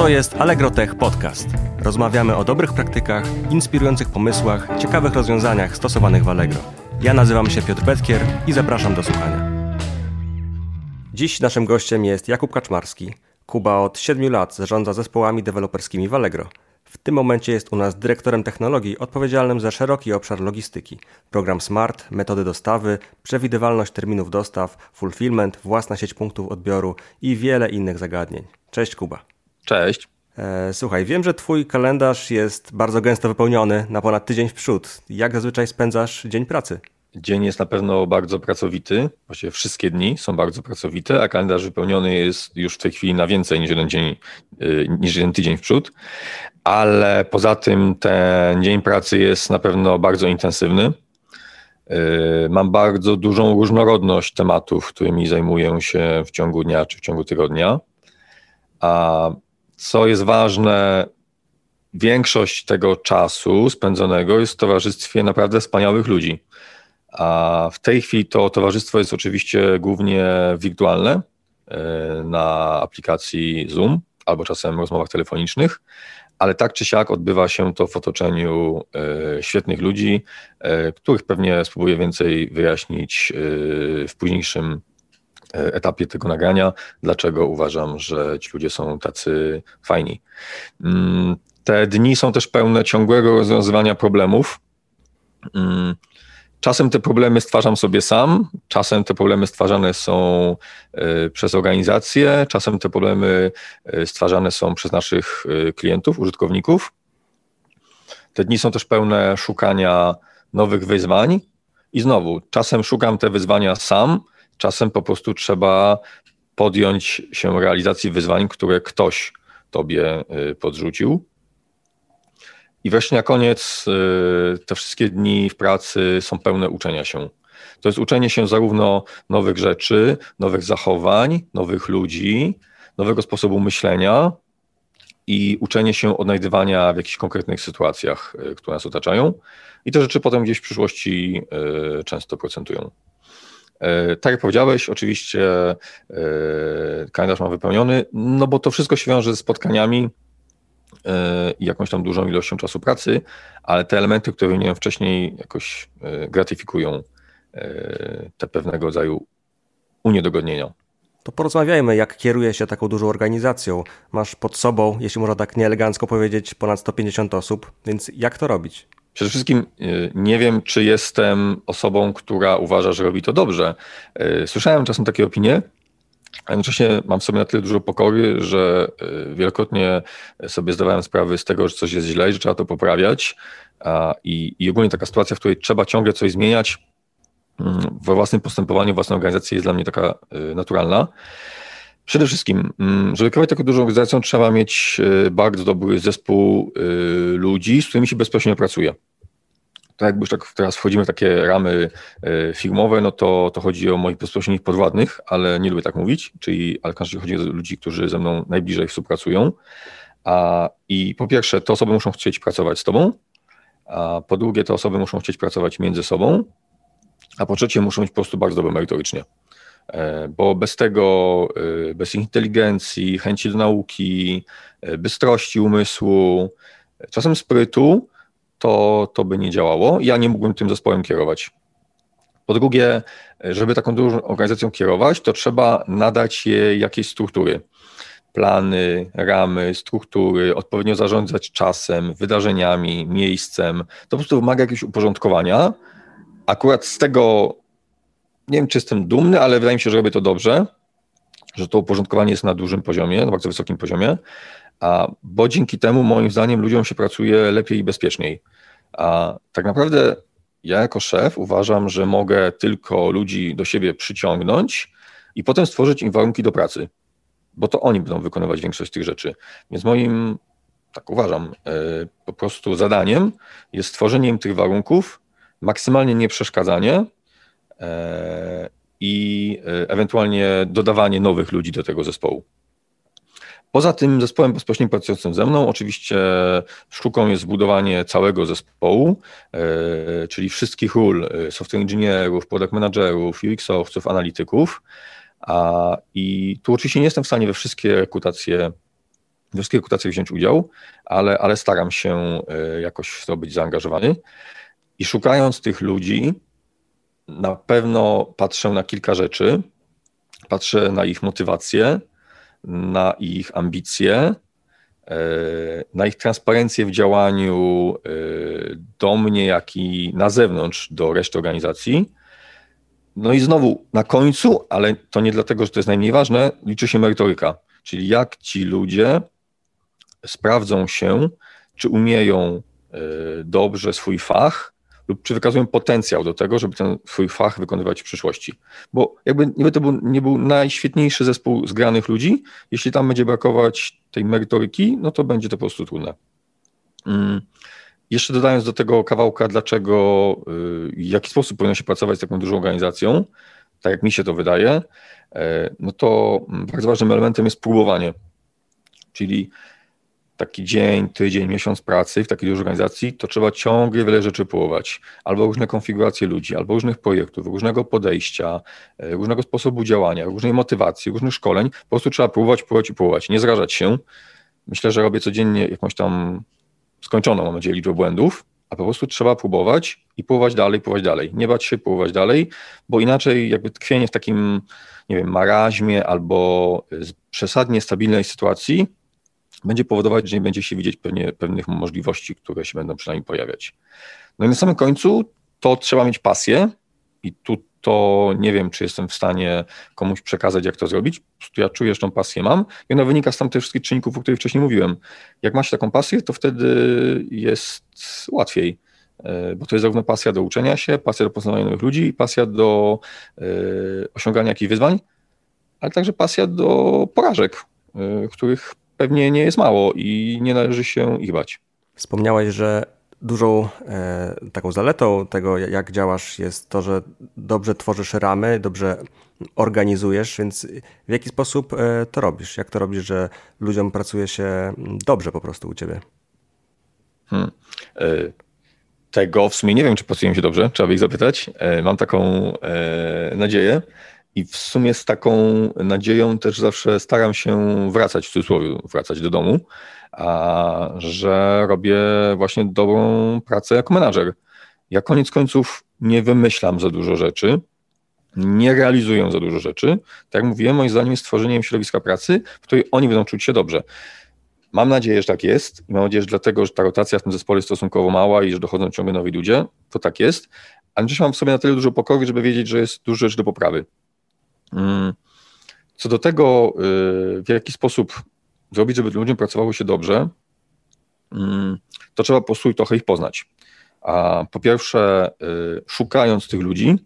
To jest Allegro Tech Podcast. Rozmawiamy o dobrych praktykach, inspirujących pomysłach, ciekawych rozwiązaniach stosowanych w Allegro. Ja nazywam się Piotr Petkier i zapraszam do słuchania. Dziś naszym gościem jest Jakub Kaczmarski. Kuba od 7 lat zarządza zespołami deweloperskimi w Allegro. W tym momencie jest u nas dyrektorem technologii odpowiedzialnym za szeroki obszar logistyki. Program Smart, metody dostawy, przewidywalność terminów dostaw, fulfillment, własna sieć punktów odbioru i wiele innych zagadnień. Cześć Kuba. Cześć. E, słuchaj, wiem, że Twój kalendarz jest bardzo gęsto wypełniony na ponad tydzień w przód. Jak zazwyczaj spędzasz dzień pracy? Dzień jest na pewno bardzo pracowity, właściwie wszystkie dni są bardzo pracowite, a kalendarz wypełniony jest już w tej chwili na więcej niż jeden dzień, y, niż jeden tydzień w przód, ale poza tym ten dzień pracy jest na pewno bardzo intensywny. Y, mam bardzo dużą różnorodność tematów, którymi zajmuję się w ciągu dnia czy w ciągu tygodnia. A co jest ważne, większość tego czasu spędzonego jest w towarzystwie naprawdę wspaniałych ludzi. A w tej chwili to towarzystwo jest oczywiście głównie wirtualne e, na aplikacji Zoom albo czasem rozmowach telefonicznych, ale tak czy siak odbywa się to w otoczeniu e, świetnych ludzi, e, których pewnie spróbuję więcej wyjaśnić w późniejszym etapie tego nagrania, dlaczego uważam, że ci ludzie są tacy fajni. Mm, te dni są też pełne ciągłego rozwiązywania problemów. Mm, czasem te problemy stwarzam sobie sam, czasem te problemy stwarzane są e, przez organizacje, czasem te problemy e, stwarzane są przez naszych e, klientów, użytkowników. Te dni są też pełne szukania nowych wyzwań i znowu, czasem szukam te wyzwania sam, czasem po prostu trzeba podjąć się realizacji wyzwań, które ktoś tobie podrzucił. I wreszcie na koniec y, te wszystkie dni w pracy są pełne uczenia się. To jest uczenie się zarówno nowych rzeczy, nowych zachowań, nowych ludzi, nowego sposobu myślenia i uczenie się odnajdywania w jakichś konkretnych sytuacjach, y, które nas otaczają. I te rzeczy potem gdzieś w przyszłości y, często procentują. Tak jak powiedziałeś, oczywiście kalendarz mam wypełniony, no bo to wszystko się wiąże ze spotkaniami, i jakąś tam dużą ilością czasu pracy, ale te elementy, które wymieniłem wcześniej, jakoś e, gratyfikują e, te pewnego rodzaju uniedogodnienia. To porozmawiajmy, jak kieruje się taką dużą organizacją. Masz pod sobą, jeśli można tak nieelegancko powiedzieć, ponad 150 osób, więc jak to robić? Przede wszystkim e, nie wiem, czy jestem osobą, która uważa, że robi to dobrze. Słyszałem czasem takie opinie, a jednocześnie mam w sobie na tyle dużo pokory, że y, wielokrotnie sobie zdawałem sprawę z tego, że coś jest źle i że trzeba to poprawiać. I, i ogólnie taka sytuacja, w której trzeba ciągle coś zmieniać mm, we własnym postępowaniu, własnej organizacji jest dla mnie taka naturalna. Przede wszystkim, mm, żeby kierować taką dużą organizacją, trzeba mieć y, bardzo dobry zespół ludzi, z którymi się bezpośrednio pracuje tak jakby już tak teraz wchodzimy w takie ramy e, firmowe, no to, to chodzi o moich bezpośrednich podwładnych, ale nie lubię tak mówić, czyli ale chodzi o ludzi, którzy ze mną najbliżej współpracują. A, I po pierwsze, te osoby muszą chcieć pracować z tobą, a po drugie, te osoby muszą chcieć pracować między sobą, a po trzecie, muszą być po prostu bardzo dobre merytorycznie. E, bo bez tego, e, bez inteligencji, chęci do nauki, bystrości umysłu, czasem sprytu, to, to by nie działało. Ja nie mógłbym tym zespołem kierować. Po drugie, żeby taką dużą organizacją kierować, to trzeba nadać jej jakieś struktury. Plany, ramy, struktury, odpowiednio zarządzać czasem, wydarzeniami, miejscem. To po prostu wymaga jakiegoś uporządkowania. Akurat z tego nie wiem, czy jestem dumny, ale wydaje mi się, że robię to dobrze, że to uporządkowanie jest na dużym poziomie, na bardzo wysokim poziomie a, bo dzięki temu moim zdaniem ludziom się pracuje lepiej i bezpieczniej. A tak naprawdę ja jako szef uważam, że mogę tylko ludzi do siebie przyciągnąć i potem stworzyć im warunki do pracy, bo to oni będą wykonywać większość tych rzeczy. Więc moim, tak uważam, e, po prostu zadaniem jest stworzenie im tych warunków, maksymalnie nie przeszkadzanie e, i e, ewentualnie dodawanie nowych ludzi do tego zespołu. Poza tym zespołem bezpośrednio pracującym ze mną, oczywiście sztuką jest zbudowanie całego zespołu, e, czyli wszystkich ról e, software inżynierów, product managerów, UX-owców, analityków. A, I tu oczywiście nie jestem w stanie we wszystkie rekrutacje we wszystkich rekrutacjach wziąć udział, ale, ale staram się jakoś w to być zaangażowany. I szukając tych ludzi, na pewno patrzę na kilka rzeczy. Patrzę na ich motywację, na ich ambicje, e, na ich transparencję w działaniu e, do mnie, jak i na zewnątrz, do reszty organizacji. No i znowu na końcu, ale to nie dlatego, że to jest najmniej ważne, liczy się merytoryka, czyli jak ci ludzie sprawdzą się, czy umieją e, dobrze swój fach, lub czy wykazują potencjał do tego, żeby ten swój fach wykonywać w przyszłości. Bo jakby niby to był, nie był najświetniejszy zespół zgranych ludzi, jeśli tam będzie brakować tej merytoryki, no to będzie to po prostu trudne. Mm. Jeszcze dodając do tego kawałka, dlaczego, y, w jaki sposób powinno się pracować z taką dużą organizacją, tak jak mi się to wydaje, e, no to bardzo ważnym elementem jest próbowanie. Czyli taki dzień, tydzień, miesiąc pracy w takiej dużej organizacji, to trzeba ciągle wiele rzeczy próbować. Albo różne konfiguracje ludzi, albo różnych projektów, różnego podejścia, e, różnego sposobu działania, różnej motywacji, różnych szkoleń. Po prostu trzeba próbować, próbować i próbować. Nie zrażać się. Myślę, że robię codziennie jakąś tam skończoną, mam nadzieję, liczbę błędów, a po prostu trzeba próbować i próbować dalej, próbować dalej. Nie bać się próbować dalej, bo inaczej jakby tkwienie w takim, nie wiem, maraźmie albo przesadnie stabilnej sytuacji będzie powodować, że nie będzie się widzieć pewnie, pewnych możliwości, które się będą przynajmniej pojawiać. No i na samym końcu to trzeba mieć pasję i tu to nie wiem, czy jestem w stanie komuś przekazać, jak to zrobić. Ja czuję, że tą pasję mam i ona wynika z tamtych wszystkich czynników, o których wcześniej mówiłem. Jak masz taką pasję, to wtedy jest łatwiej, e, bo to jest zarówno pasja do uczenia się, pasja do poznawania nowych ludzi pasja do e, osiągania jakichś wyzwań, ale także pasja do porażek, e, których pewnie nie jest mało i nie należy się ich bać. Wspomniałeś, że dużą e, taką zaletą tego, jak działasz, jest to, że dobrze tworzysz ramy, dobrze organizujesz, więc w jaki sposób e, to robisz? Jak to robisz, że ludziom pracuje się dobrze po prostu u ciebie? Hmm. E, tego w sumie nie wiem, czy pracują się dobrze, trzeba by ich zapytać. E, mam taką e, nadzieję. I w sumie z taką nadzieją też zawsze staram się wracać, w cudzysłowie, wracać do domu, a że robię właśnie dobrą pracę jako menadżer. Ja koniec końców nie wymyślam za dużo rzeczy, nie realizuję za dużo rzeczy. Tak jak mówiłem, moim zdaniem jest stworzeniem środowiska pracy, w której oni będą czuć się dobrze. Mam nadzieję, że tak jest i mam nadzieję, że dlatego, że ta rotacja w tym zespole jest stosunkowo mała i że dochodzą ciągle nowi ludzie, to tak jest. Ale też mam w sobie na tyle dużo pokory, żeby wiedzieć, że jest dużo rzeczy do poprawy. Mm. Co do tego, y, w jaki sposób zrobić, żeby ludziom pracowało się dobrze, mm, to trzeba po prostu trochę ich poznać. A po pierwsze, y, szukając tych ludzi,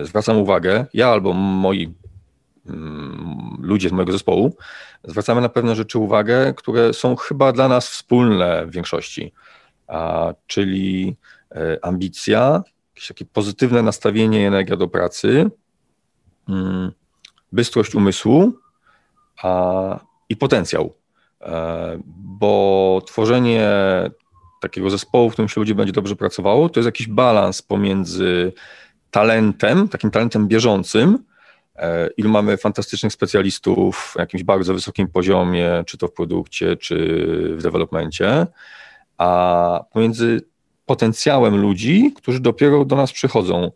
y, zwracam uwagę, ja albo moi mm, ludzie z mojego zespołu, zwracamy na pewne rzeczy uwagę, które są chyba dla nas wspólne w większości, czyli ambicja, jakieś takie pozytywne nastawienie i energia do pracy, bystrość umysłu a, i potencjał. E, bo tworzenie takiego zespołu, w którym się ludzie będzie dobrze pracowało, to jest jakiś balans pomiędzy talentem, takim talentem bieżącym, e, ilu mamy fantastycznych specjalistów na jakimś bardzo wysokim poziomie, czy to w produkcie, czy w developmencie, a pomiędzy potencjałem ludzi, którzy dopiero do nas przychodzą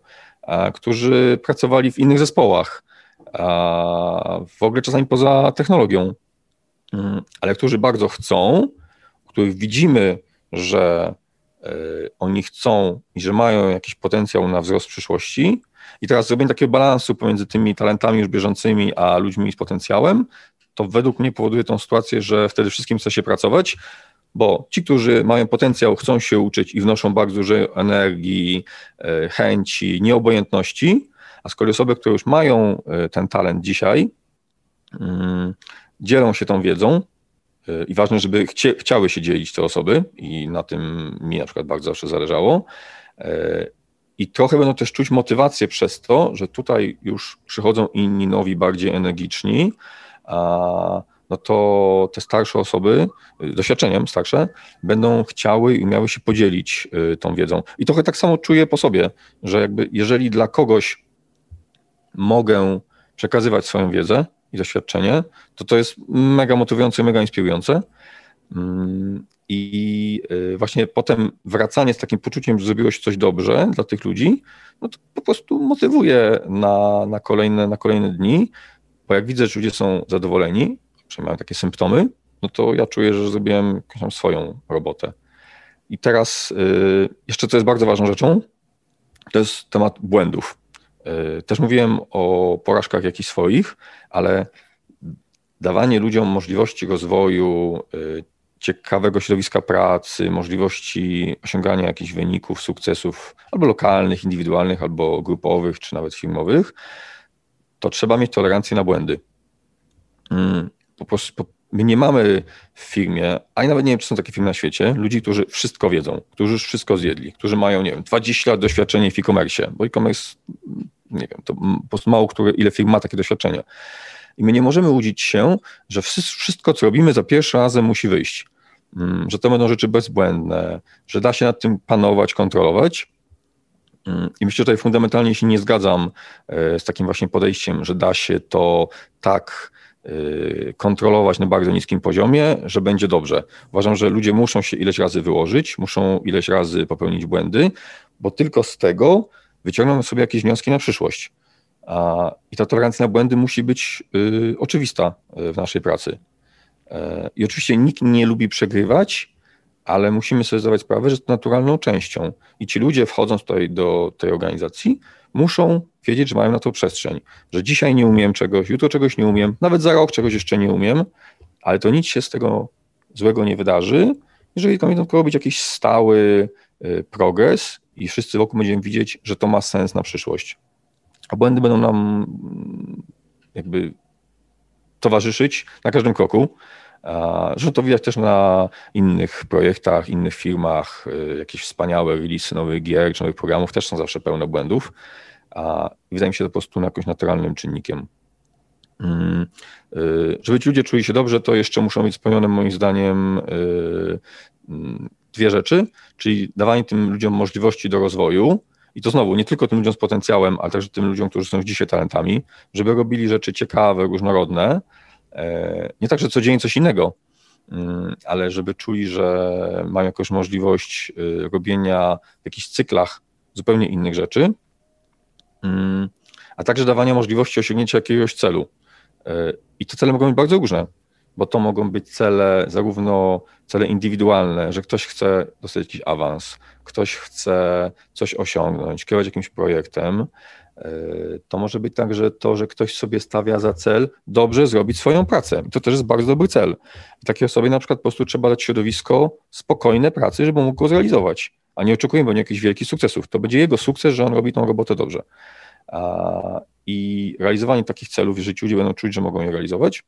którzy pracowali w innych zespołach, w ogóle czasami poza technologią, mm, ale którzy bardzo chcą, których widzimy, że e, oni chcą i że mają jakiś potencjał na wzrost w przyszłości. I teraz zrobienie takiego balansu pomiędzy tymi talentami już bieżącymi, a ludźmi z potencjałem, to według mnie powoduje tą sytuację, że wtedy wszystkim chce się pracować, bo ci, którzy mają potencjał, chcą się uczyć i wnoszą bardzo dużo energii, e, chęci, nieobojętności, a z kolei osoby, które już mają e, ten talent dzisiaj, mm, dzielą się tą wiedzą e, i ważne, żeby chcie, chciały się dzielić te osoby i na tym mi na przykład bardzo zawsze zależało. I trochę będą też czuć motywację przez to, że tutaj już przychodzą inni, nowi, bardziej energiczni, a no to te starsze osoby, doświadczeniem starsze, będą chciały i umiały się podzielić y, tą wiedzą. I trochę tak samo czuję po sobie, że jakby jeżeli dla kogoś mogę przekazywać swoją wiedzę i doświadczenie, to to jest mega motywujące, mega inspirujące. Mm, I y, właśnie potem wracanie z takim poczuciem, że zrobiłeś coś dobrze dla tych ludzi, no to po prostu motywuje na, na, kolejne, na kolejne dni, bo jak widzę, że ludzie są zadowoleni, przynajmniej mają takie symptomy, no to ja czuję, że zrobiłem swoją robotę. I teraz y, jeszcze co jest bardzo ważną rzeczą, to jest temat błędów. Y, też mówiłem o porażkach jakichś swoich, ale dawanie ludziom możliwości rozwoju, y, ciekawego środowiska pracy, możliwości osiągania jakichś wyników, sukcesów albo lokalnych, indywidualnych, albo grupowych, czy nawet firmowych, to trzeba mieć tolerancję na błędy. Po prostu my nie mamy w firmie, a nawet nie wiem, czy są takie firmy na świecie, ludzi, którzy wszystko wiedzą, którzy już wszystko zjedli, którzy mają, nie wiem, 20 lat doświadczenia w e-commerce, bo e-commerce, nie wiem, to po prostu mało ile firm ma takie doświadczenie. I my nie możemy łudzić się, że wszystko, co robimy za pierwszym razem musi wyjść. Mm, że to będą rzeczy bezbłędne, że da się nad tym panować, kontrolować. Mm, I myślę, że tutaj fundamentalnie się nie zgadzam e, z takim właśnie podejściem, że da się to tak kontrolować na bardzo niskim poziomie, że będzie dobrze. Uważam, że ludzie muszą się ileś razy wyłożyć, muszą ileś razy popełnić błędy, bo tylko z tego wyciągną sobie jakieś wnioski na przyszłość. I ta tolerancja na błędy musi być y, oczywista y, w naszej pracy. E, I oczywiście nikt nie lubi przegrywać, ale musimy sobie zdawać sprawę, że to naturalną częścią. I ci ludzie wchodząc tutaj do tej organizacji, muszą wiedzieć, że mają na to przestrzeń. Że dzisiaj nie umiem czegoś, jutro czegoś nie umiem, nawet za rok czegoś jeszcze nie umiem, ale to nic się z tego złego nie wydarzy, jeżeli to będą robić jakiś stały y, progres i wszyscy wokół będziemy widzieć, że to ma sens na przyszłość. A błędy będą nam mm, jakby towarzyszyć na każdym kroku. Że to widać też na innych projektach, innych firmach, y, jakieś wspaniałe release nowych gier czy nowych programów też są zawsze pełne błędów. I wydaje mi się to po prostu jakimś naturalnym czynnikiem. Mm, y, żeby ci ludzie czuli się dobrze, to jeszcze muszą mieć spełnione moim zdaniem y, mm, dwie rzeczy, czyli dawanie tym ludziom możliwości do rozwoju, i to znowu nie tylko tym ludziom z potencjałem, ale także tym ludziom, którzy są już dzisiaj talentami, żeby robili rzeczy ciekawe, różnorodne. E, nie tak, że codziennie coś innego, mm, ale żeby czuli, że mają jakąś możliwość y, robienia w jakichś cyklach zupełnie innych rzeczy, mm, a także dawania możliwości osiągnięcia jakiegoś celu. E, I te cele mogą być bardzo różne bo to mogą być cele, zarówno cele indywidualne, że ktoś chce dostać jakiś awans, ktoś chce coś osiągnąć, kierować jakimś projektem. E, to może być także to, że ktoś sobie stawia za cel dobrze zrobić swoją pracę. To też jest bardzo dobry cel. Takiej osobie na przykład po prostu trzeba dać środowisko spokojne pracy, żeby mógł go zrealizować. A nie oczekujemy od niego jakichś wielkich sukcesów. To będzie jego sukces, że on robi tą robotę dobrze. I realizowanie takich celów, jeżeli ludzie będą czuć, że mogą je realizować,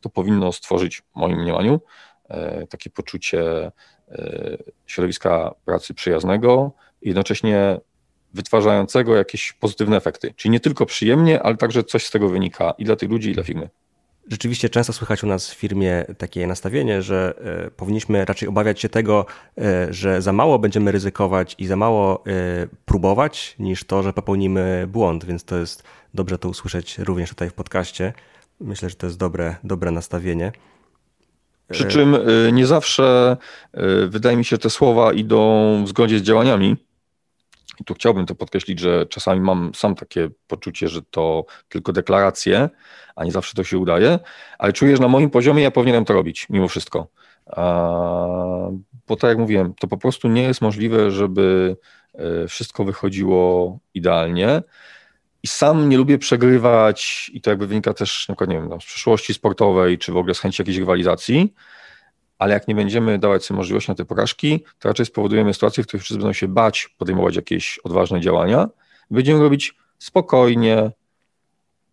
to powinno stworzyć, w moim mniemaniu, e, takie poczucie e, środowiska pracy przyjaznego jednocześnie wytwarzającego jakieś pozytywne efekty. Czyli nie tylko przyjemnie, ale także coś z tego wynika i dla tych ludzi, i dla firmy. Rzeczywiście często słychać u nas w firmie takie nastawienie, że e, powinniśmy raczej obawiać się tego, że za mało będziemy ryzykować i za mało próbować, niż to, że popełnimy błąd, więc to jest dobrze to usłyszeć również tutaj w podcaście. Myślę, że to jest dobre, dobre nastawienie. Przy czym nie zawsze wydaje mi się, że te słowa idą w zgodzie z działaniami. I tu chciałbym to podkreślić, że czasami mam sam takie poczucie, że to tylko deklaracje, a nie zawsze to się udaje, ale czuję, że na moim poziomie ja powinienem to robić mimo wszystko. Bo tak jak mówiłem, to po prostu nie jest możliwe, żeby y, wszystko wychodziło idealnie. I sam nie lubię przegrywać, i to jakby wynika też nie wiem, z przyszłości sportowej, czy w ogóle z chęci jakiejś rywalizacji, ale jak nie będziemy dawać sobie możliwości na te porażki, to raczej spowodujemy sytuację, w której wszyscy będą się bać podejmować jakieś odważne działania. Będziemy robić spokojnie,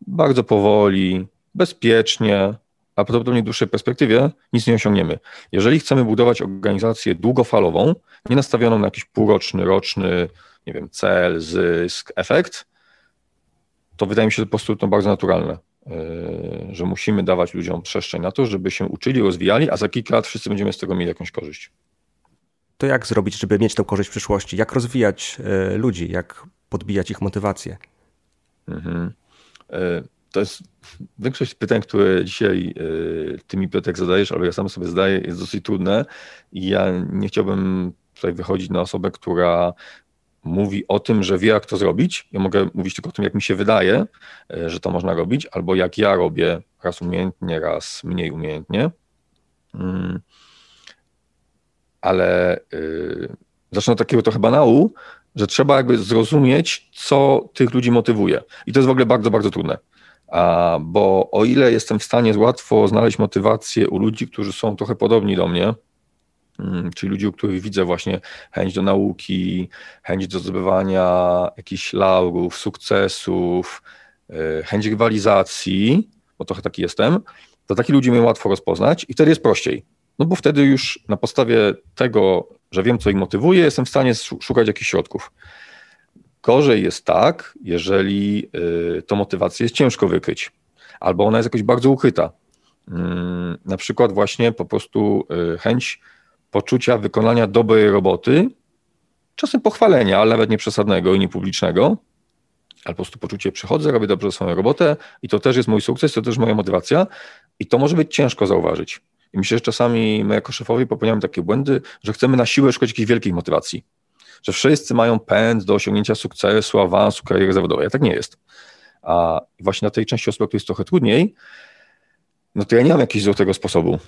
bardzo powoli, bezpiecznie, a prawdopodobnie w dłuższej perspektywie nic nie osiągniemy. Jeżeli chcemy budować organizację długofalową, nie nastawioną na jakiś półroczny, roczny, nie wiem, cel, zysk, efekt, to wydaje mi się, że po prostu to bardzo naturalne, że musimy dawać ludziom przestrzeń na to, żeby się uczyli, rozwijali, a za kilka lat wszyscy będziemy z tego mieli jakąś korzyść. To jak zrobić, żeby mieć tę korzyść w przyszłości? Jak rozwijać e, ludzi? Jak podbijać ich motywację? Mhm. E, to jest większość pytań, które dzisiaj ty mi Piotrek zadajesz, albo ja sam sobie zadaję, jest dosyć trudne i ja nie chciałbym tutaj wychodzić na osobę, która mówi o tym, że wie, jak to zrobić. Ja mogę mówić tylko o tym, jak mi się wydaje, e, że to można robić, albo jak ja robię raz umiejętnie, raz mniej umiejętnie. Mm. Ale yy, zacznę od takiego trochę banału, że trzeba jakby zrozumieć, co tych ludzi motywuje. I to jest w ogóle bardzo, bardzo trudne. Bo o ile jestem w stanie łatwo znaleźć motywację u ludzi, którzy są trochę podobni do mnie, czyli ludzi, u których widzę właśnie chęć do nauki, chęć do zdobywania jakichś laurów, sukcesów, e, chęć rywalizacji, bo trochę taki jestem, to takich ludzi mnie łatwo rozpoznać i wtedy jest prościej. No bo wtedy już na podstawie tego, że wiem, co ich motywuje, jestem w stanie szukać jakichś środków. Gorzej jest tak, jeżeli e, to motywację jest ciężko wykryć, albo ona jest jakoś bardzo ukryta. Mm, na przykład właśnie po prostu e, chęć poczucia wykonania dobrej roboty, czasem pochwalenia, ale nawet nie przesadnego i niepublicznego, ale po prostu poczucie, przychodzę, robię dobrze swoją robotę i to też jest mój sukces, to też moja motywacja i to może być ciężko zauważyć. I myślę, że czasami my jako szefowie popełniamy takie błędy, że chcemy na siłę szukać jakichś wielkich motywacji. Że wszyscy mają pęd do osiągnięcia sukcesu, awansu, kariery zawodowej. A tak nie jest. A właśnie na tej części aspektu jest trochę trudniej, no to ja nie mam jakiegoś złotego sposobu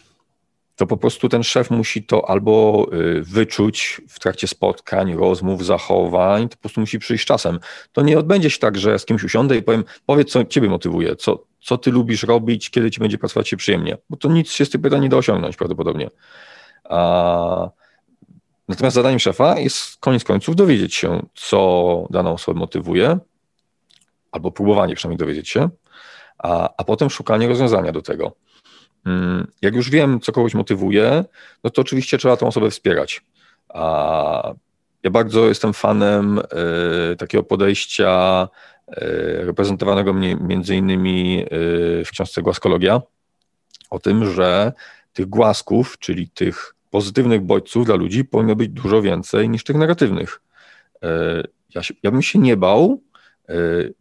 to po prostu ten szef musi to albo y, wyczuć w trakcie spotkań, rozmów, zachowań, to po prostu musi przyjść czasem. To nie odbędzie się tak, że z kimś usiądę i powiem, powiedz, co ciebie motywuje, co, co ty lubisz robić, kiedy ci będzie pracować się przyjemnie, bo to nic się z tych pytań nie da osiągnąć prawdopodobnie. A... Natomiast zadaniem szefa jest koniec końców dowiedzieć się, co daną osobę motywuje, albo próbowanie przynajmniej dowiedzieć się, a, a potem szukanie rozwiązania do tego. Mm, jak już wiem, co kogoś motywuje, no to oczywiście trzeba tą osobę wspierać. A ja bardzo jestem fanem y, takiego podejścia y, reprezentowanego mnie, między innymi y, w książce Głaskologia, o tym, że tych głasków, czyli tych pozytywnych bodźców dla ludzi powinno być dużo więcej niż tych negatywnych. Ja, się, ja bym się nie bał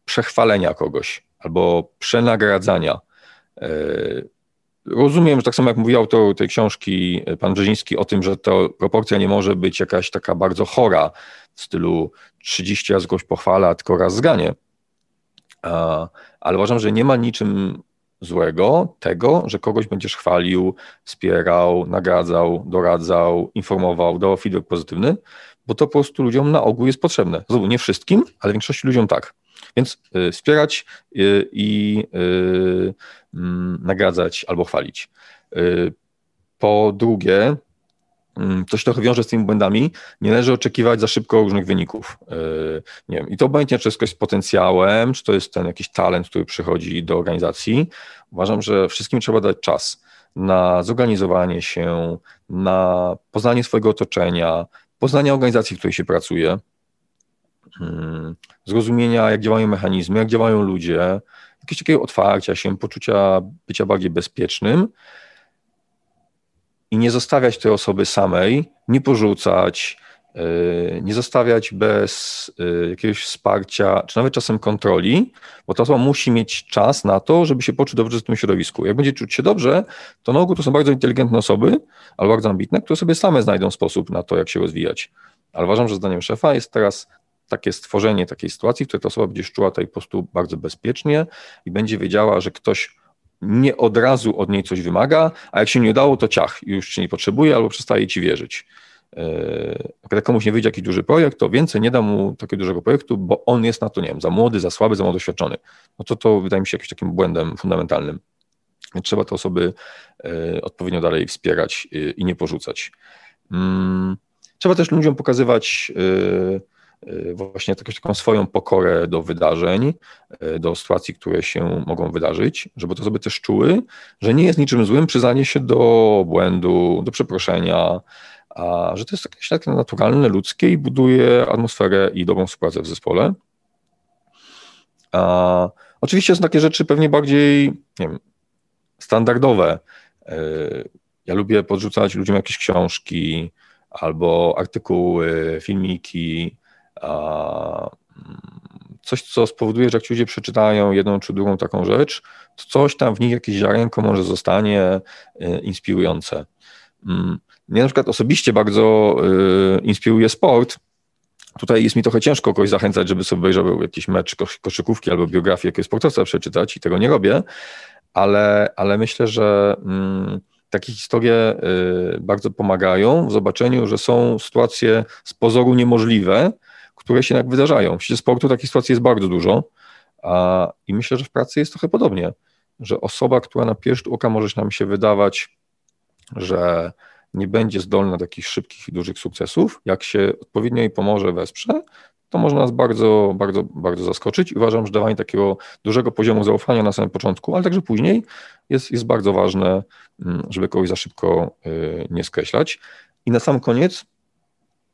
przechwalenia kogoś albo przenagradzania Rozumiem, że tak samo jak mówił autor tej książki, e, pan Brzeziński, o tym, że ta proporcja nie może być jakaś taka bardzo chora, w stylu 30 razy kogoś pochwala, tylko raz zganie. Ale uważam, że nie ma niczym złego tego, że kogoś będziesz chwalił, wspierał, nagradzał, doradzał, informował, dał feedback pozytywny, bo to po prostu ludziom na ogół jest potrzebne. Znowu nie wszystkim, ale większości ludziom tak. Więc y, wspierać y, i y, mm, nagradzać albo chwalić. Po drugie, mm, to się trochę wiąże z tymi błędami, nie należy oczekiwać za szybko różnych wyników. Nie wiem, I to obojętnie, czy jest ktoś z potencjałem, czy to jest ten jakiś talent, który przychodzi do organizacji. Uważam, że wszystkim trzeba dać czas na zorganizowanie się, na poznanie swojego otoczenia, poznanie organizacji, w której się pracuje. Zrozumienia, jak działają mechanizmy, jak działają ludzie, jakiegoś takiego otwarcia się, poczucia bycia bardziej bezpiecznym i nie zostawiać tej osoby samej, nie porzucać, yy, nie zostawiać bez yy, jakiegoś wsparcia, czy nawet czasem kontroli, bo ta osoba musi mieć czas na to, żeby się poczuć dobrze w tym środowisku. Jak będzie czuć się dobrze, to na ogół to są bardzo inteligentne osoby, albo bardzo ambitne, które sobie same znajdą sposób na to, jak się rozwijać. Ale uważam, że zdaniem szefa jest teraz takie stworzenie takiej sytuacji, w której ta osoba będzie czuła tutaj po prostu bardzo bezpiecznie i będzie wiedziała, że ktoś nie od razu od niej coś wymaga, a jak się nie udało, to ciach, już cię nie potrzebuje albo przestaje ci wierzyć. E, jak komuś nie wyjdzie jakiś duży projekt, to więcej nie da mu takiego dużego projektu, bo on jest na to, nie wiem, za młody, za słaby, za mało doświadczony. No to to wydaje mi się jakimś takim błędem fundamentalnym. Trzeba te osoby e, odpowiednio dalej wspierać e, i nie porzucać. Mm, trzeba też ludziom pokazywać Y, właśnie taką swoją pokorę do wydarzeń, y, do sytuacji, które się mogą wydarzyć, żeby to sobie też czuły, że nie jest niczym złym przyznanie się do błędu, do przeproszenia, a że to jest jakieś tak naturalne, ludzkie i buduje atmosferę i dobrą współpracę w zespole. A oczywiście są takie rzeczy pewnie bardziej nie wiem, standardowe. Y, ja lubię podrzucać ludziom jakieś książki albo artykuły, filmiki, coś, co spowoduje, że jak ci ludzie przeczytają jedną czy drugą taką rzecz, to coś tam w nich, jakieś ziarenko może zostanie inspirujące. Mm, mnie na przykład osobiście bardzo inspiruje sport, Tutaj jest mi trochę ciężko kogoś zachęcać, żeby sobie obejrzał jakiś mecz koszykówki albo biografię jakiegoś sportowca przeczytać i tego nie robię, ale, ale myślę, że mm, takie historie y, bardzo pomagają w zobaczeniu, że są sytuacje z pozoru niemożliwe, które się jednak wydarzają. W świecie sportu takich sytuacji jest bardzo dużo a, i myślę, że w pracy jest trochę podobnie, że osoba, która na pierwszy oka może nam się wydawać, że nie będzie zdolna do takich szybkich i dużych sukcesów, jak się odpowiednio jej pomoże, wesprze, to może nas bardzo, bardzo, bardzo zaskoczyć. I uważam, że dawanie takiego dużego poziomu zaufania na samym początku, ale także później jest, jest bardzo ważne, mm, żeby kogoś za szybko y, nie skreślać. I na sam koniec,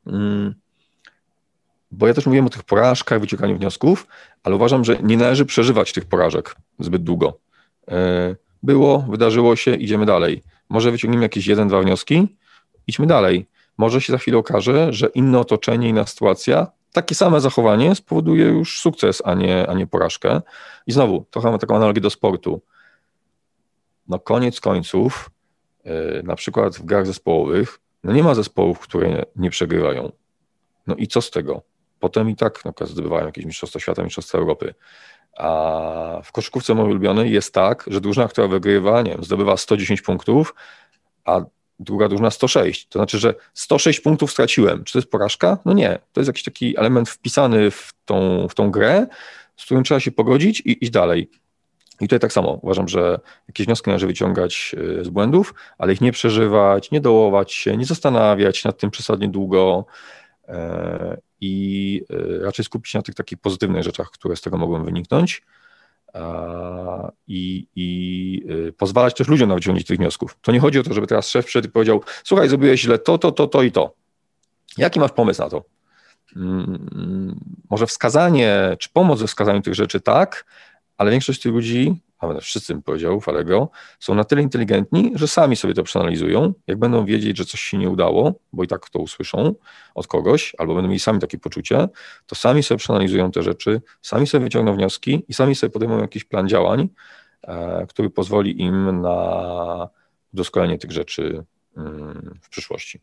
mm, bo ja też mówiłem o tych porażkach, wyciąganiu wniosków, ale uważam, że nie należy przeżywać tych porażek zbyt długo. Y, było, wydarzyło się, idziemy dalej może wyciągniemy jakieś jeden, dwa wnioski, idźmy dalej. Może się za chwilę okaże, że inne otoczenie, inna sytuacja, takie same zachowanie spowoduje już sukces, a nie, a nie porażkę. I znowu, trochę mam taką analogię do sportu. No koniec końców, yy, na przykład w grach zespołowych, no nie ma zespołów, które nie przegrywają. No i co z tego? Potem i tak na przykład zdobywają jakieś mistrzostwa świata, mistrzostwa Europy. A w koszykówce mojej ulubionej jest tak, że drużyna, która wygrywa, nie wiem, zdobywa 110 punktów, a druga drużyna 106. To znaczy, że 106 punktów straciłem. Czy to jest porażka? No nie. To jest jakiś taki element wpisany w tą, w tą grę, z którym trzeba się pogodzić i iść dalej. I tutaj tak samo uważam, że jakieś wnioski należy wyciągać e, z błędów, ale ich nie przeżywać, nie dołować się, nie zastanawiać nad tym przesadnie długo. I e, raczej skupić się na tych takich pozytywnych rzeczach, które z tego mogą wyniknąć i, i e, pozwalać też ludziom na wyciągnięcie tych wniosków. To nie chodzi o to, żeby teraz szef przyszedł i powiedział, słuchaj, zrobiłeś źle to, to, to, to i to. Jaki masz pomysł na to? Mm, może wskazanie, czy pomoc we wskazaniu tych rzeczy tak, ale większość tych ludzi nawet wszyscy bym powiedział w są na tyle inteligentni, że sami sobie to przeanalizują. Jak będą wiedzieć, że coś się nie udało, bo i tak to usłyszą od kogoś, albo będą mieli sami takie poczucie, to sami sobie przeanalizują te rzeczy, sami sobie wyciągną wnioski i sami sobie podejmą jakiś plan działań, e, który pozwoli im na doskonalenie tych rzeczy mm, w przyszłości.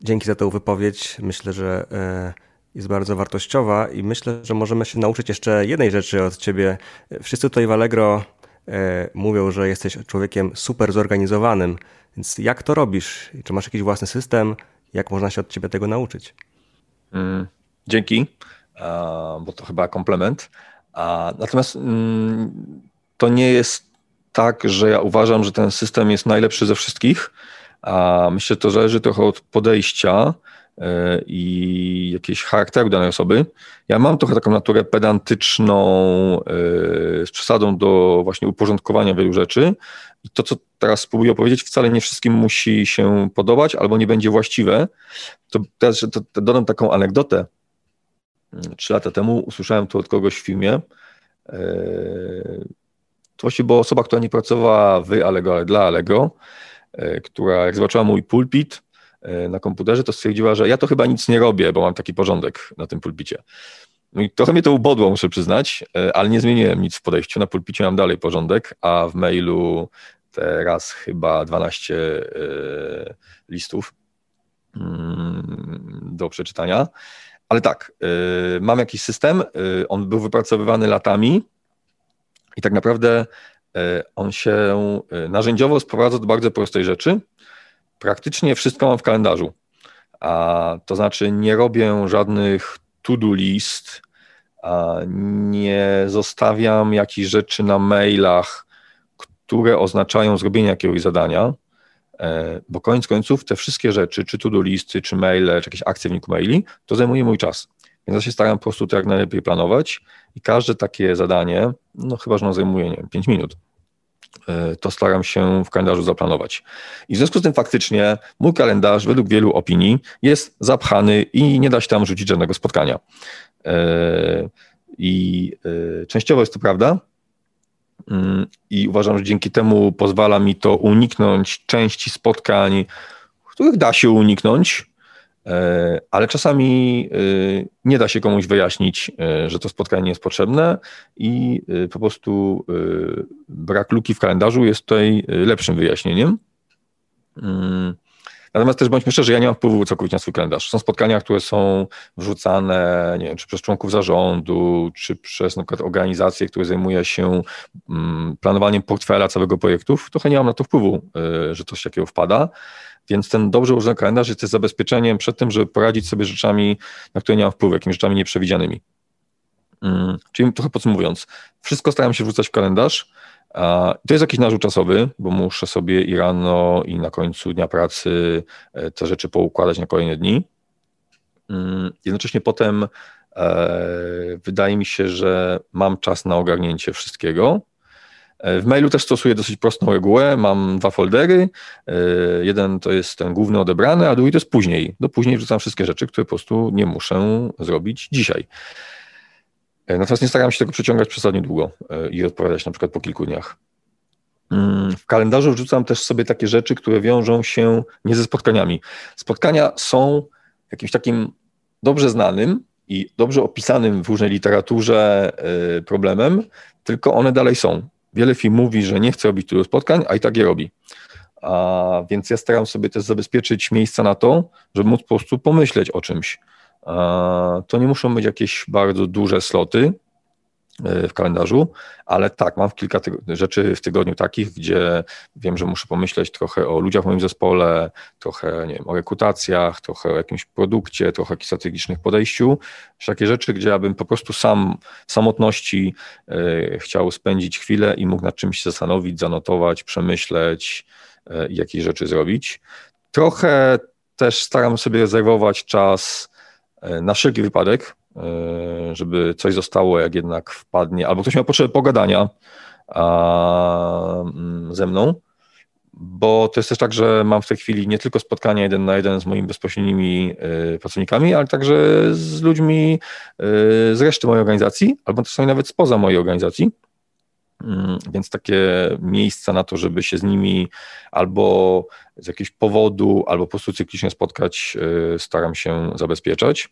Dzięki za tę wypowiedź. Myślę, że e, jest bardzo wartościowa i myślę, że możemy się nauczyć jeszcze jednej rzeczy od ciebie. Wszyscy tutaj w Allegro e, mówią, że jesteś człowiekiem super zorganizowanym, więc jak to robisz? Czy masz jakiś własny system? Jak można się od ciebie tego nauczyć? Mm, dzięki, bo to chyba komplement. Natomiast mm, to nie jest tak, że ja uważam, że ten system jest najlepszy ze wszystkich. Myślę, że to zależy trochę od podejścia i jakiegoś charakteru danej osoby. Ja mam trochę taką naturę pedantyczną e, z przesadą do właśnie uporządkowania wielu rzeczy i to, co teraz spróbuję opowiedzieć, wcale nie wszystkim musi się podobać albo nie będzie właściwe. To teraz to, to dodam taką anegdotę. Trzy lata temu usłyszałem to od kogoś w filmie. E, to właściwie była osoba, która nie pracowała w Allegro, ale dla Allegro, która jak zobaczyła mój pulpit, E, na komputerze, to stwierdziła, że ja to chyba nic nie robię, bo mam taki porządek na tym pulpicie. No i trochę mnie to ubodło, muszę przyznać, e, ale nie zmieniłem nic w podejściu. Na pulpicie mam dalej porządek, a w mailu teraz chyba 12 e, listów mm, do przeczytania. Ale tak, mam jakiś system, on był wypracowywany latami i tak naprawdę on się narzędziowo sprowadza do bardzo prostej rzeczy, praktycznie wszystko mam w kalendarzu. A to znaczy nie robię żadnych to-do list, nie zostawiam jakichś rzeczy na mailach, które oznaczają zrobienie jakiegoś zadania, e, bo koniec końców te wszystkie rzeczy, czy to-do listy, czy maile, czy jakieś akcje w wyniku maili, to zajmuje mój czas. Więc ja się staram po prostu to jak najlepiej planować i każde takie zadanie, no chyba, że ono zajmuje, nie wiem, 5 minut, to staram się w kalendarzu zaplanować. I w związku z tym faktycznie mój kalendarz, według wielu opinii, jest zapchany i nie da się tam rzucić żadnego spotkania. E, I e, częściowo jest to prawda. Mm, I uważam, że dzięki temu pozwala mi to uniknąć części spotkań, których da się uniknąć, e, ale czasami nie da się komuś wyjaśnić, że to spotkanie nie jest potrzebne i po prostu brak luki w kalendarzu jest tutaj lepszym wyjaśnieniem. Mm. Natomiast też bądźmy szczerzy, ja nie mam wpływu całkowicie na swój kalendarz. Są spotkania, które są wrzucane, nie wiem, czy przez członków zarządu, czy przez na przykład organizację, która zajmuje się mm, planowaniem portfela całego projektu. Trochę nie mam na to wpływu, że coś takiego wpada. Więc ten dobrze ułożony kalendarz jest zabezpieczeniem przed tym, żeby poradzić sobie rzeczami, na które nie mam wpływu, jakimiś rzeczami nieprzewidzianymi. Mm, czyli trochę podsumowując, wszystko staram się wrzucać w kalendarz, to jest jakiś narzut czasowy, bo muszę sobie i rano, i na końcu dnia pracy e, te rzeczy poukładać na kolejne dni. Mm, jednocześnie potem e, wydaje mi się, że mam czas na ogarnięcie wszystkiego. E, w mailu też stosuję dosyć prostą regułę. Mam dwa foldery. Jeden to jest ten główny odebrany, a drugi to jest później. Do później wrzucam wszystkie rzeczy, które po prostu nie muszę zrobić dzisiaj. E, natomiast nie staram się tego przeciągać przesadnie długo e, i odpowiadać na przykład po kilku dniach. Mm, w kalendarzu wrzucam też sobie takie rzeczy, które wiążą się nie ze spotkaniami. Spotkania są jakimś takim dobrze znanym i dobrze opisanym w różnej literaturze e, problemem, tylko one dalej są. Wiele firm mówi, że nie chce robić tylu spotkań, a i tak je robi. A więc ja staram sobie też zabezpieczyć miejsca na to, żeby móc po prostu pomyśleć o czymś. To nie muszą być jakieś bardzo duże sloty w kalendarzu, ale tak, mam kilka rzeczy w tygodniu takich, gdzie wiem, że muszę pomyśleć trochę o ludziach w moim zespole, trochę nie wiem, o rekrutacjach, trochę o jakimś produkcie, trochę o strategicznych podejściu. Takie rzeczy, gdzie ja bym po prostu sam samotności e, chciał spędzić chwilę i mógł nad czymś się zastanowić, zanotować, przemyśleć e, i jakieś rzeczy zrobić. Trochę też staram sobie rezerwować czas E, na wszelki wypadek, żeby coś zostało, jak jednak wpadnie, albo ktoś miał potrzebę pogadania mm, ze mną, bo to jest też tak, że mam w tej chwili nie tylko spotkania jeden na jeden z moimi bezpośrednimi e, pracownikami, ale także z ludźmi z reszty mojej organizacji, albo czasami nawet spoza mojej organizacji. Mm, więc takie miejsca na to, żeby się z nimi albo z jakiegoś powodu, albo po prostu cyklicznie spotkać, staram się zabezpieczać.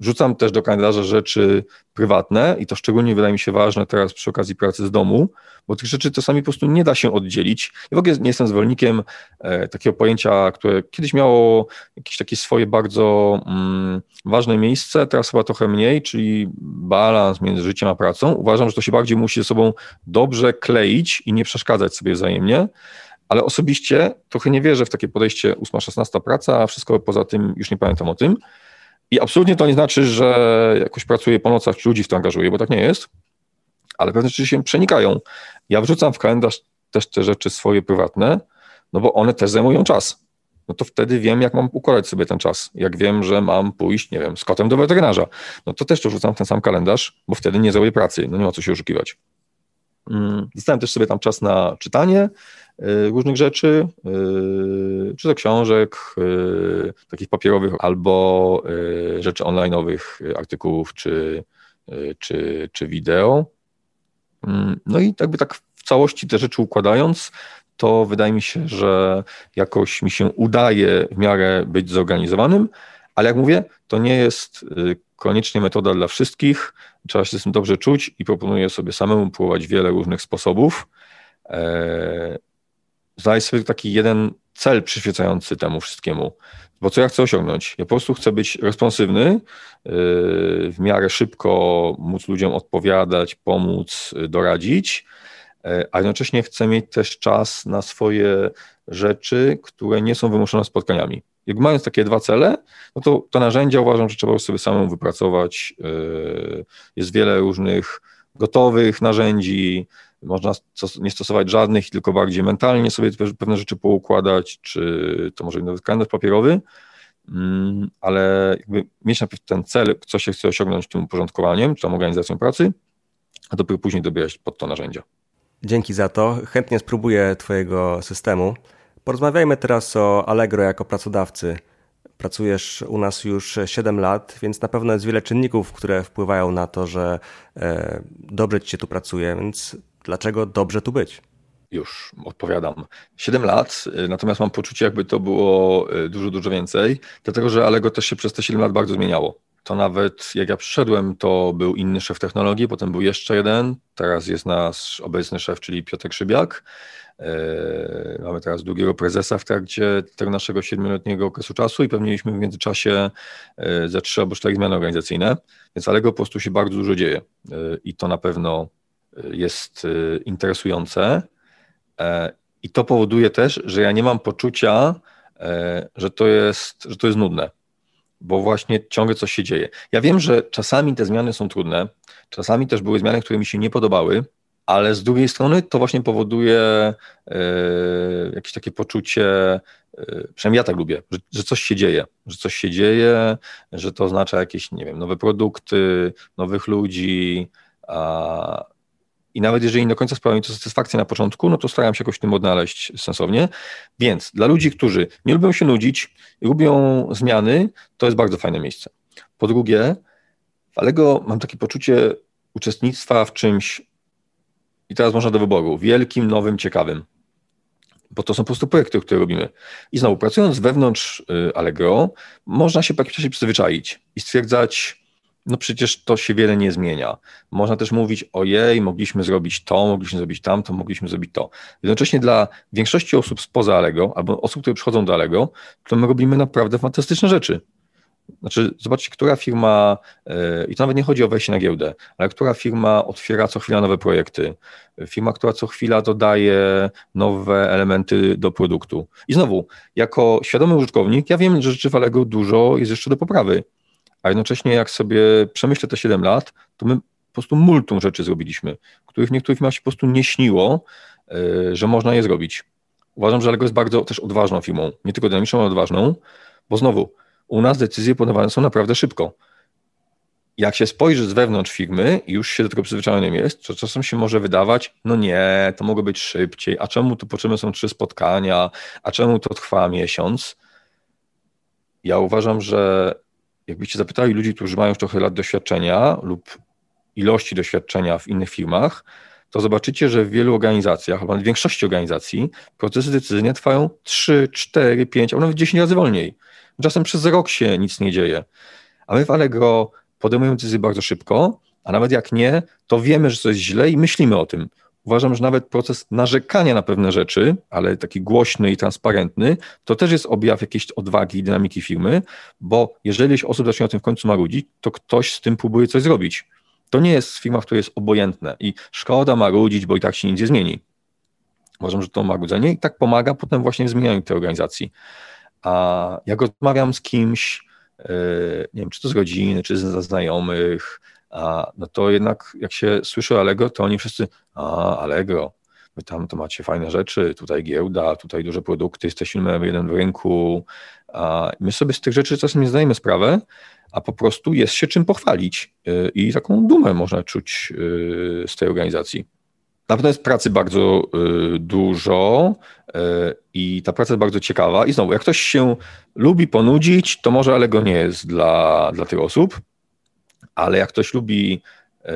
Wrzucam też do kalendarza rzeczy prywatne i to szczególnie wydaje mi się ważne teraz przy okazji pracy z domu, bo tych rzeczy czasami po prostu nie da się oddzielić. Ja w ogóle nie jestem zwolennikiem e, takiego pojęcia, które kiedyś miało jakieś takie swoje bardzo mm, ważne miejsce, teraz chyba trochę mniej, czyli balans między życiem a pracą. Uważam, że to się bardziej musi ze sobą dobrze kleić i nie przeszkadzać sobie wzajemnie ale osobiście trochę nie wierzę w takie podejście 8-16 praca, a wszystko poza tym już nie pamiętam o tym. I absolutnie to nie znaczy, że jakoś pracuję po nocach, czy ludzi w to angażuję, bo tak nie jest, ale pewne rzeczy się przenikają. Ja wrzucam w kalendarz też te rzeczy swoje prywatne, no bo one też zajmują czas. No to wtedy wiem, jak mam układać sobie ten czas. Jak wiem, że mam pójść, nie wiem, z kotem do weterynarza, no to też to wrzucam w ten sam kalendarz, bo wtedy nie zrobię pracy, no nie ma co się oszukiwać. Mm, dostałem też sobie tam czas na czytanie, różnych rzeczy, y, czy to książek, y, takich papierowych, albo rzeczy online'owych, artykułów, czy, czy, czy wideo. Mm, no i jakby tak w całości te rzeczy układając, to wydaje mi się, że jakoś mi się udaje w miarę być zorganizowanym, ale jak mówię, to nie jest koniecznie metoda dla wszystkich. Trzeba się z tym dobrze czuć i proponuję sobie samemu próbować wiele różnych sposobów. Znaleźć sobie taki jeden cel przyświecający temu wszystkiemu. Bo co ja chcę osiągnąć? Ja po prostu chcę być responsywny, yy, w miarę szybko móc ludziom odpowiadać, pomóc, yy, doradzić, yy, a jednocześnie chcę mieć też czas na swoje rzeczy, które nie są wymuszone spotkaniami. Jak mając takie dwa cele, no to te narzędzia uważam, że trzeba sobie samemu wypracować. Jest wiele różnych gotowych narzędzi, można nie stosować żadnych, tylko bardziej mentalnie sobie pewne rzeczy poukładać, czy to może nawet kalendarz papierowy, mm, ale jakby mieć najpierw ten cel, co się chce osiągnąć tym uporządkowaniem, czy tą organizacją pracy, a dopiero później dobierać pod to narzędzia. Dzięki za to. Chętnie spróbuję Twojego systemu. Porozmawiajmy teraz o Allegro jako pracodawcy. Pracujesz u nas już 7 lat, więc na pewno jest wiele czynników, które wpływają na to, że e, dobrze ci się tu pracuje, więc dlaczego dobrze tu być? już odpowiadam. 7 lat, natomiast mam poczucie, jakby to było dużo, dużo więcej, dlatego że Alego też się przez te 7 lat bardzo zmieniało to nawet jak ja przyszedłem, to był inny szef technologii, potem był jeszcze jeden, teraz jest nasz obecny szef, czyli Piotr Krzybiak. E, mamy teraz drugiego prezesa w trakcie tego naszego siedmioletniego okresu czasu i pewnie mieliśmy w międzyczasie e, ze trzy albo cztery zmiany organizacyjne, więc Alego po prostu się bardzo dużo dzieje e, i to na pewno jest interesujące. I to powoduje też, że ja nie mam poczucia, że to jest, że to jest nudne bo właśnie ciągle coś się dzieje. Ja wiem, że czasami te zmiany są trudne, czasami też były zmiany, które mi się nie podobały, ale z drugiej strony to właśnie powoduje e, jakieś takie poczucie, e, przynajmniej ja tak lubię, że, że, coś się dzieje, że coś się dzieje, że to oznacza jakieś, nie wiem, nowe produkty, nowych ludzi, a, i nawet jeżeli nie do końca sprawia mi to satysfakcję na początku, no to staram się jakoś tym odnaleźć sensownie. Więc dla ludzi, którzy nie lubią się nudzić, lubią zmiany, to jest bardzo fajne miejsce. Po drugie, w Alego mam takie poczucie uczestnictwa w czymś, i teraz można do wyboru, wielkim, nowym, ciekawym. Bo to są po prostu projekty, które robimy. I znowu, pracując wewnątrz y, Allegro, można się po jakimś czasie przyzwyczaić i stwierdzać, no przecież to się wiele nie zmienia. Można też mówić, ojej, mogliśmy zrobić to, mogliśmy zrobić tamto, mogliśmy zrobić to. Jednocześnie dla większości osób spoza Allegro, albo osób, które przychodzą do Allegro, to my robimy naprawdę fantastyczne rzeczy. Znaczy, zobaczcie, która firma, yy, i to nawet nie chodzi o wejście na giełdę, ale która firma otwiera co chwila nowe projekty, firma, która co chwila dodaje nowe elementy do produktu. I znowu, jako świadomy użytkownik, ja wiem, że rzeczy w Allegro dużo jest jeszcze do poprawy a jednocześnie jak sobie przemyślę te 7 lat, to my po prostu multum rzeczy zrobiliśmy, których niektórych firmach się po prostu nie śniło, e, że można je zrobić. Uważam, że Allegro jest bardzo też odważną firmą, nie tylko dynamiczną, ale odważną, bo znowu, u nas decyzje podejmowane są naprawdę szybko. Jak się spojrzy z wewnątrz firmy i już się do tego przyzwyczajonym jest, to czasem się może wydawać, no nie, to mogło być szybciej, a czemu tu potrzebne są trzy spotkania, a czemu to trwa miesiąc? Ja uważam, że jakbyście zapytali ludzi, którzy mają już trochę lat doświadczenia lub ilości doświadczenia w innych firmach, to zobaczycie, że w wielu organizacjach, albo w większości organizacji, procesy decyzyjne trwają 3, 4, 5, albo nawet 10 razy wolniej. Czasem przez rok się nic nie dzieje. A my w Allegro podejmujemy decyzje bardzo szybko, a nawet jak nie, to wiemy, że coś jest źle i myślimy o tym uważam, że nawet proces narzekania na pewne rzeczy, ale taki głośny i transparentny, to też jest objaw jakiejś odwagi i dynamiki firmy, bo jeżeli osób zacznie o tym w końcu marudzić, to ktoś z tym próbuje coś zrobić. To nie jest firma, w której jest obojętne i szkoda marudzić, bo i tak się nic nie zmieni. Uważam, że to marudzenie i tak pomaga potem właśnie w zmienianiu tej organizacji. A jak rozmawiam z kimś, e, nie wiem, czy to z rodziny, czy ze znajomych, no to jednak jak się słyszy Allegro, to oni wszyscy, a Allegro, wy tam to macie fajne rzeczy, tutaj giełda, tutaj duże produkty, jesteśmy numer jeden w rynku, a my sobie z tych rzeczy czasem nie zdajemy sprawę, a po prostu jest się czym pochwalić y, i taką dumę można czuć y, z tej organizacji. Na pewno jest pracy bardzo y, dużo i ta praca jest bardzo ciekawa. I znowu, jak ktoś się lubi ponudzić, to może Allegro nie jest dla, dla tych osób ale jak ktoś lubi e,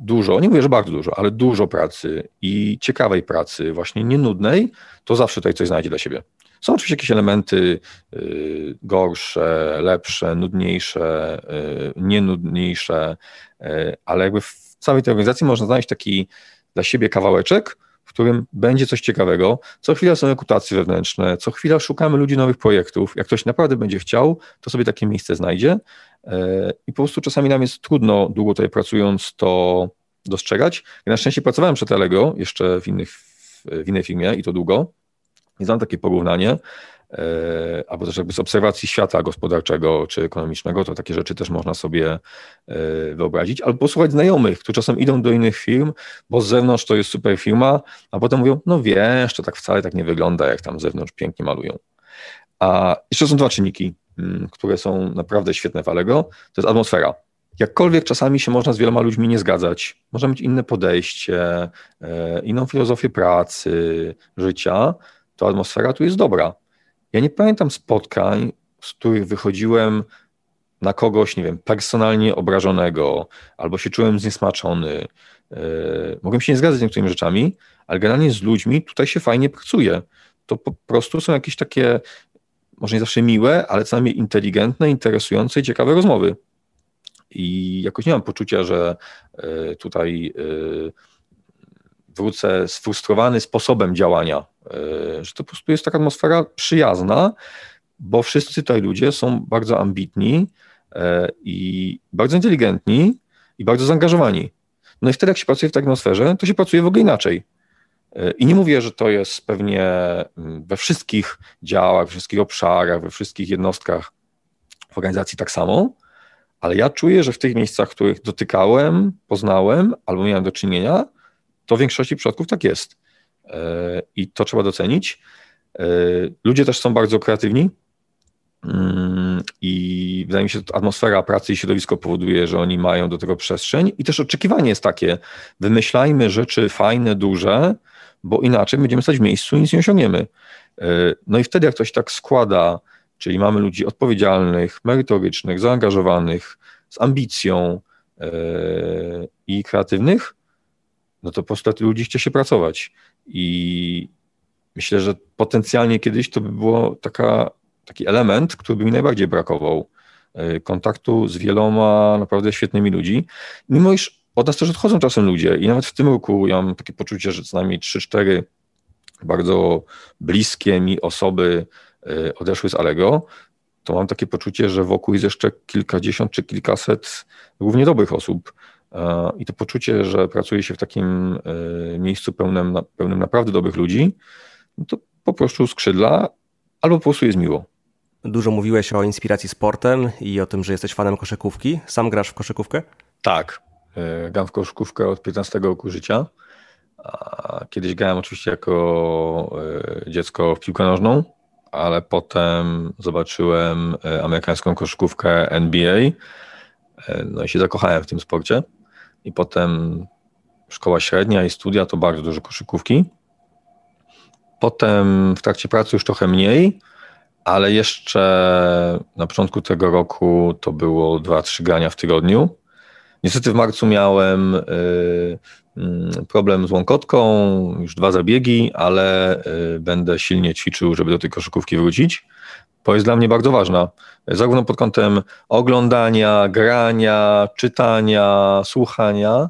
dużo, nie mówię, że bardzo dużo, ale dużo pracy i ciekawej pracy, właśnie nienudnej, to zawsze tutaj coś znajdzie dla siebie. Są oczywiście jakieś elementy e, gorsze, lepsze, nudniejsze, e, nienudniejsze, ale jakby w całej tej organizacji można znaleźć taki dla siebie kawałeczek, w którym będzie coś ciekawego. Co chwila są rekrutacje wewnętrzne, co chwila szukamy ludzi nowych projektów. Jak ktoś naprawdę będzie chciał, to sobie takie miejsce znajdzie. E, I po prostu czasami nam jest trudno, długo tutaj pracując, to dostrzegać. Ja na szczęście pracowałem przed Allegro jeszcze w, innych, w innej firmie i to długo. I znam takie porównanie, e, albo też jakby z obserwacji świata gospodarczego czy ekonomicznego, to takie rzeczy też można sobie e, wyobrazić, albo posłuchać znajomych, którzy czasem idą do innych firm, bo z zewnątrz to jest super firma, a potem mówią, no wiesz, to tak wcale tak nie wygląda, jak tam z zewnątrz pięknie malują. A jeszcze są dwa czynniki. Mm, które są naprawdę świetne w Allegro, to jest atmosfera. Jakkolwiek czasami się można z wieloma ludźmi nie zgadzać, można mieć inne podejście, e, inną filozofię pracy, życia, to atmosfera tu jest dobra. Ja nie pamiętam spotkań, z których wychodziłem na kogoś, nie wiem, personalnie obrażonego, albo się czułem zniesmaczony. E, mogłem się nie zgadzać z niektórymi rzeczami, ale generalnie z ludźmi tutaj się fajnie pracuje. To po prostu są jakieś takie, może nie zawsze miłe, ale co najmniej inteligentne, interesujące i ciekawe rozmowy. I jakoś nie mam poczucia, że e, tutaj e, wrócę sfrustrowany sposobem działania, e, że to po prostu jest taka atmosfera przyjazna, bo wszyscy tutaj ludzie są bardzo ambitni i bardzo inteligentni i bardzo zaangażowani. No i wtedy, jak się pracuje w takiej atmosferze, to się pracuje w ogóle inaczej. I nie mówię, że to jest pewnie mm, we wszystkich działach, we wszystkich obszarach, we wszystkich jednostkach w organizacji tak samo, ale ja czuję, że w tych miejscach, których dotykałem, poznałem albo miałem do czynienia, to w większości przypadków tak jest. E, I to trzeba docenić. E, ludzie też są bardzo kreatywni mm, i wydaje mi się, że atmosfera pracy i środowisko powoduje, że oni mają do tego przestrzeń i też oczekiwanie jest takie, wymyślajmy rzeczy fajne, duże, bo inaczej będziemy stać w miejscu i nic nie osiągniemy. E, no i wtedy jak ktoś tak składa Czyli mamy ludzi odpowiedzialnych, merytorycznych, zaangażowanych, z ambicją yy, i kreatywnych, no to po prostu ludzi chce się pracować. I myślę, że potencjalnie kiedyś to by było taka, taki element, który by mi najbardziej brakował. Yy, kontaktu z wieloma naprawdę świetnymi ludzi. Mimo iż od nas też odchodzą czasem ludzie i nawet w tym roku ja mam takie poczucie, że co najmniej 3-4 bardzo bliskie mi osoby Y, odeszły z Allegro, to mam takie poczucie, że wokół jest jeszcze kilkadziesiąt czy kilkaset równie dobrych osób. I to poczucie, że pracuje się w takim y, miejscu pełnym, pełnym naprawdę dobrych ludzi, no to po prostu skrzydla albo po prostu jest miło. Dużo mówiłeś o inspiracji sportem i o tym, że jesteś fanem koszykówki. Sam grasz w koszykówkę? Tak. Y, gram w koszykówkę od 15 roku życia. Kiedyś grałem oczywiście jako dziecko w piłkę nożną ale potem zobaczyłem e, amerykańską koszykówkę NBA, e, no i się zakochałem w tym sporcie. I potem szkoła średnia i studia to bardzo dużo koszykówki. Potem w trakcie pracy już trochę mniej, ale jeszcze na początku tego roku to było 2-3 grania w tygodniu. Niestety w marcu miałem y, mm, problem z łąkotką, już dwa zabiegi, ale y, będę silnie ćwiczył, żeby do tej koszykówki wrócić. To jest dla mnie bardzo ważna, zarówno pod kątem oglądania, grania, czytania, słuchania.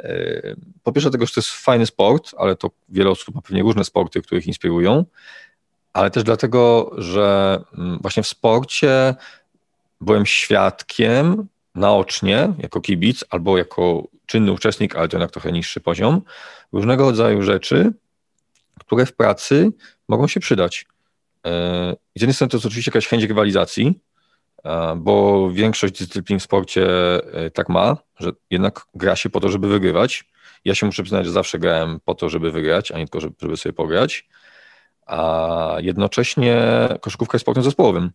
Y, po pierwsze, tego, że to jest fajny sport, ale to wiele osób ma pewnie różne sporty, które ich inspirują, ale też dlatego, że mm, właśnie w sporcie byłem świadkiem naocznie, jako kibic, albo jako czynny uczestnik, ale to jednak trochę niższy poziom, różnego rodzaju rzeczy, które w pracy mogą się przydać. E, z jednej strony to jest oczywiście jakaś chęć rywalizacji, e, bo większość dyscyplin w sporcie e, tak ma, że jednak gra się po to, żeby wygrywać. Ja się muszę przyznać, że zawsze grałem po to, żeby wygrać, a nie tylko, żeby sobie pograć. A jednocześnie koszykówka jest sportem zespołowym.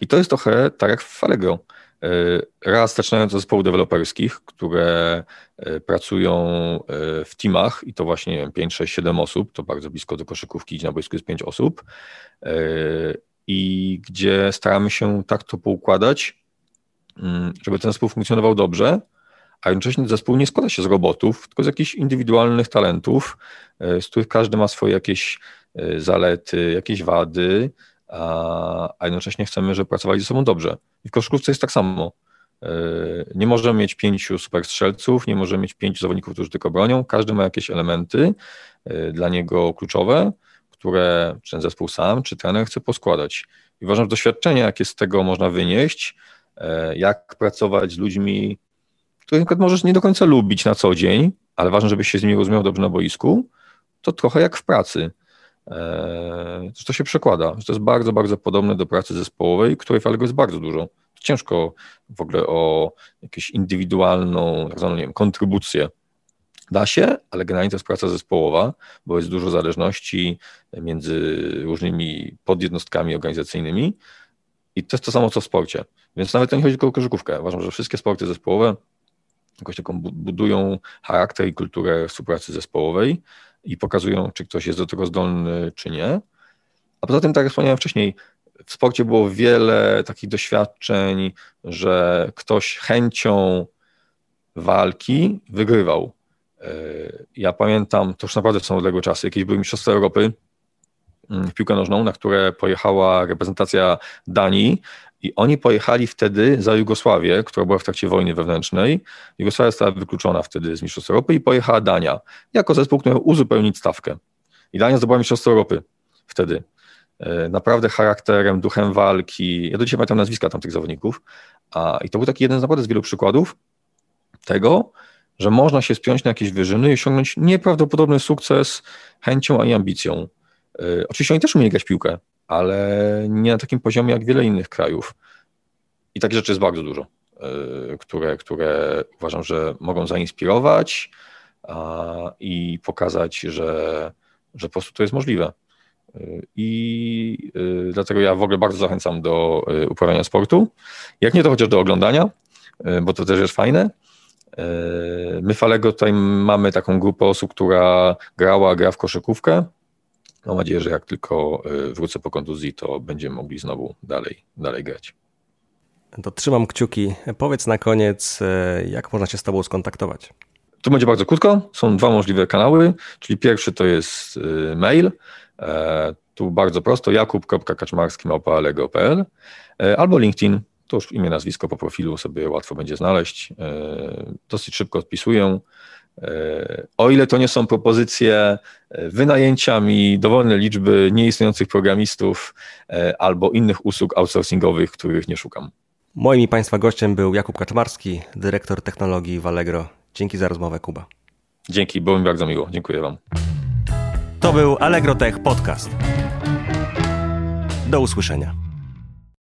I to jest trochę tak jak w Allegro. E, raz zaczynając od zespołów deweloperskich, które e, pracują e, w teamach i to właśnie 5, 6, 7 osób, to bardzo blisko do koszykówki, gdzie na boisku jest 5 osób i gdzie staramy się tak to poukładać, mm, żeby ten zespół funkcjonował dobrze, a jednocześnie zespół nie składa się z robotów, tylko z jakichś indywidualnych talentów, z których każdy ma swoje jakieś zalety, jakieś wady, a, jednocześnie chcemy, żeby pracowali ze sobą dobrze. I w koszykówce jest tak samo. E, nie możemy mieć pięciu super strzelców, nie możemy mieć pięciu zawodników, którzy tylko bronią. Każdy ma jakieś elementy e, dla niego kluczowe, które czy ten zespół sam, czy trener chce poskładać. I uważam, że doświadczenie, jakie z tego można wynieść, e, jak pracować z ludźmi, których możesz nie do końca lubić na co dzień, ale ważne, żebyś się z nimi rozumiał dobrze na boisku, to trochę jak w pracy. Eee, że to się przekłada, że to jest bardzo, bardzo podobne do pracy zespołowej, której w Allegro jest bardzo dużo. Ciężko w ogóle o jakąś indywidualną, tak zwaną, nie wiem, kontrybucję. Da się, ale generalnie to jest praca zespołowa, bo jest dużo zależności między różnymi podjednostkami organizacyjnymi i to jest to samo co w sporcie. Więc nawet to nie chodzi tylko o koszykówkę. Uważam, że wszystkie sporty zespołowe jakoś taką budują charakter i kulturę współpracy zespołowej i pokazują, czy ktoś jest do tego zdolny, czy nie. A poza tym, tak jak wspomniałem wcześniej, w sporcie było wiele takich doświadczeń, że ktoś chęcią walki wygrywał. Ja pamiętam, to już naprawdę są odległe czasy, jakieś były Mistrzostwa Europy w piłkę nożną, na które pojechała reprezentacja Danii i oni pojechali wtedy za Jugosławię, która była w trakcie wojny wewnętrznej. Jugosławia została wykluczona wtedy z Mistrzostw Europy i pojechała Dania, jako zespół, który miał uzupełnić stawkę. I Dania zdobyła Mistrzostwo Europy wtedy. E, naprawdę charakterem, duchem walki. Ja do dzisiaj pamiętam nazwiska tamtych zawodników. A, I to był taki jeden z naprawdę z wielu przykładów tego, że można się spiąć na jakieś wyżyny i osiągnąć nieprawdopodobny sukces chęcią, i ambicją. E, oczywiście oni też umieli grać piłkę, ale nie na takim poziomie jak wiele innych krajów. I takich rzeczy jest bardzo dużo, e, które, które uważam, że mogą zainspirować i pokazać, że, że po prostu to jest możliwe. I y, dlatego ja w ogóle bardzo zachęcam do y, uprawiania sportu. Jak nie to chociaż do oglądania, y, bo to też jest fajne. My w Alego tutaj mamy taką grupę osób, która grała, gra w koszykówkę. Mam nadzieję, że jak tylko wrócę po kontuzji, to będziemy mogli znowu dalej, dalej grać. To trzymam kciuki. Powiedz na koniec, jak można się z Tobą skontaktować? Tu będzie bardzo krótko. Są dwa możliwe kanały, czyli pierwszy to jest mail E, tu bardzo prosto, jakub.kaczmarski.pl e, albo LinkedIn, to już imię, nazwisko po profilu sobie łatwo będzie znaleźć. E, dosyć szybko odpisuję. O ile to nie są propozycje wynajęciami dowolne liczby nieistniejących programistów albo innych usług outsourcingowych, których nie szukam. Moim i Państwa gościem był Jakub Kaczmarski, dyrektor technologii w Allegro. Dzięki za rozmowę, Kuba. Dzięki, było mi bardzo miło. Dziękuję Wam. To był Allegro Tech Podcast. Do usłyszenia.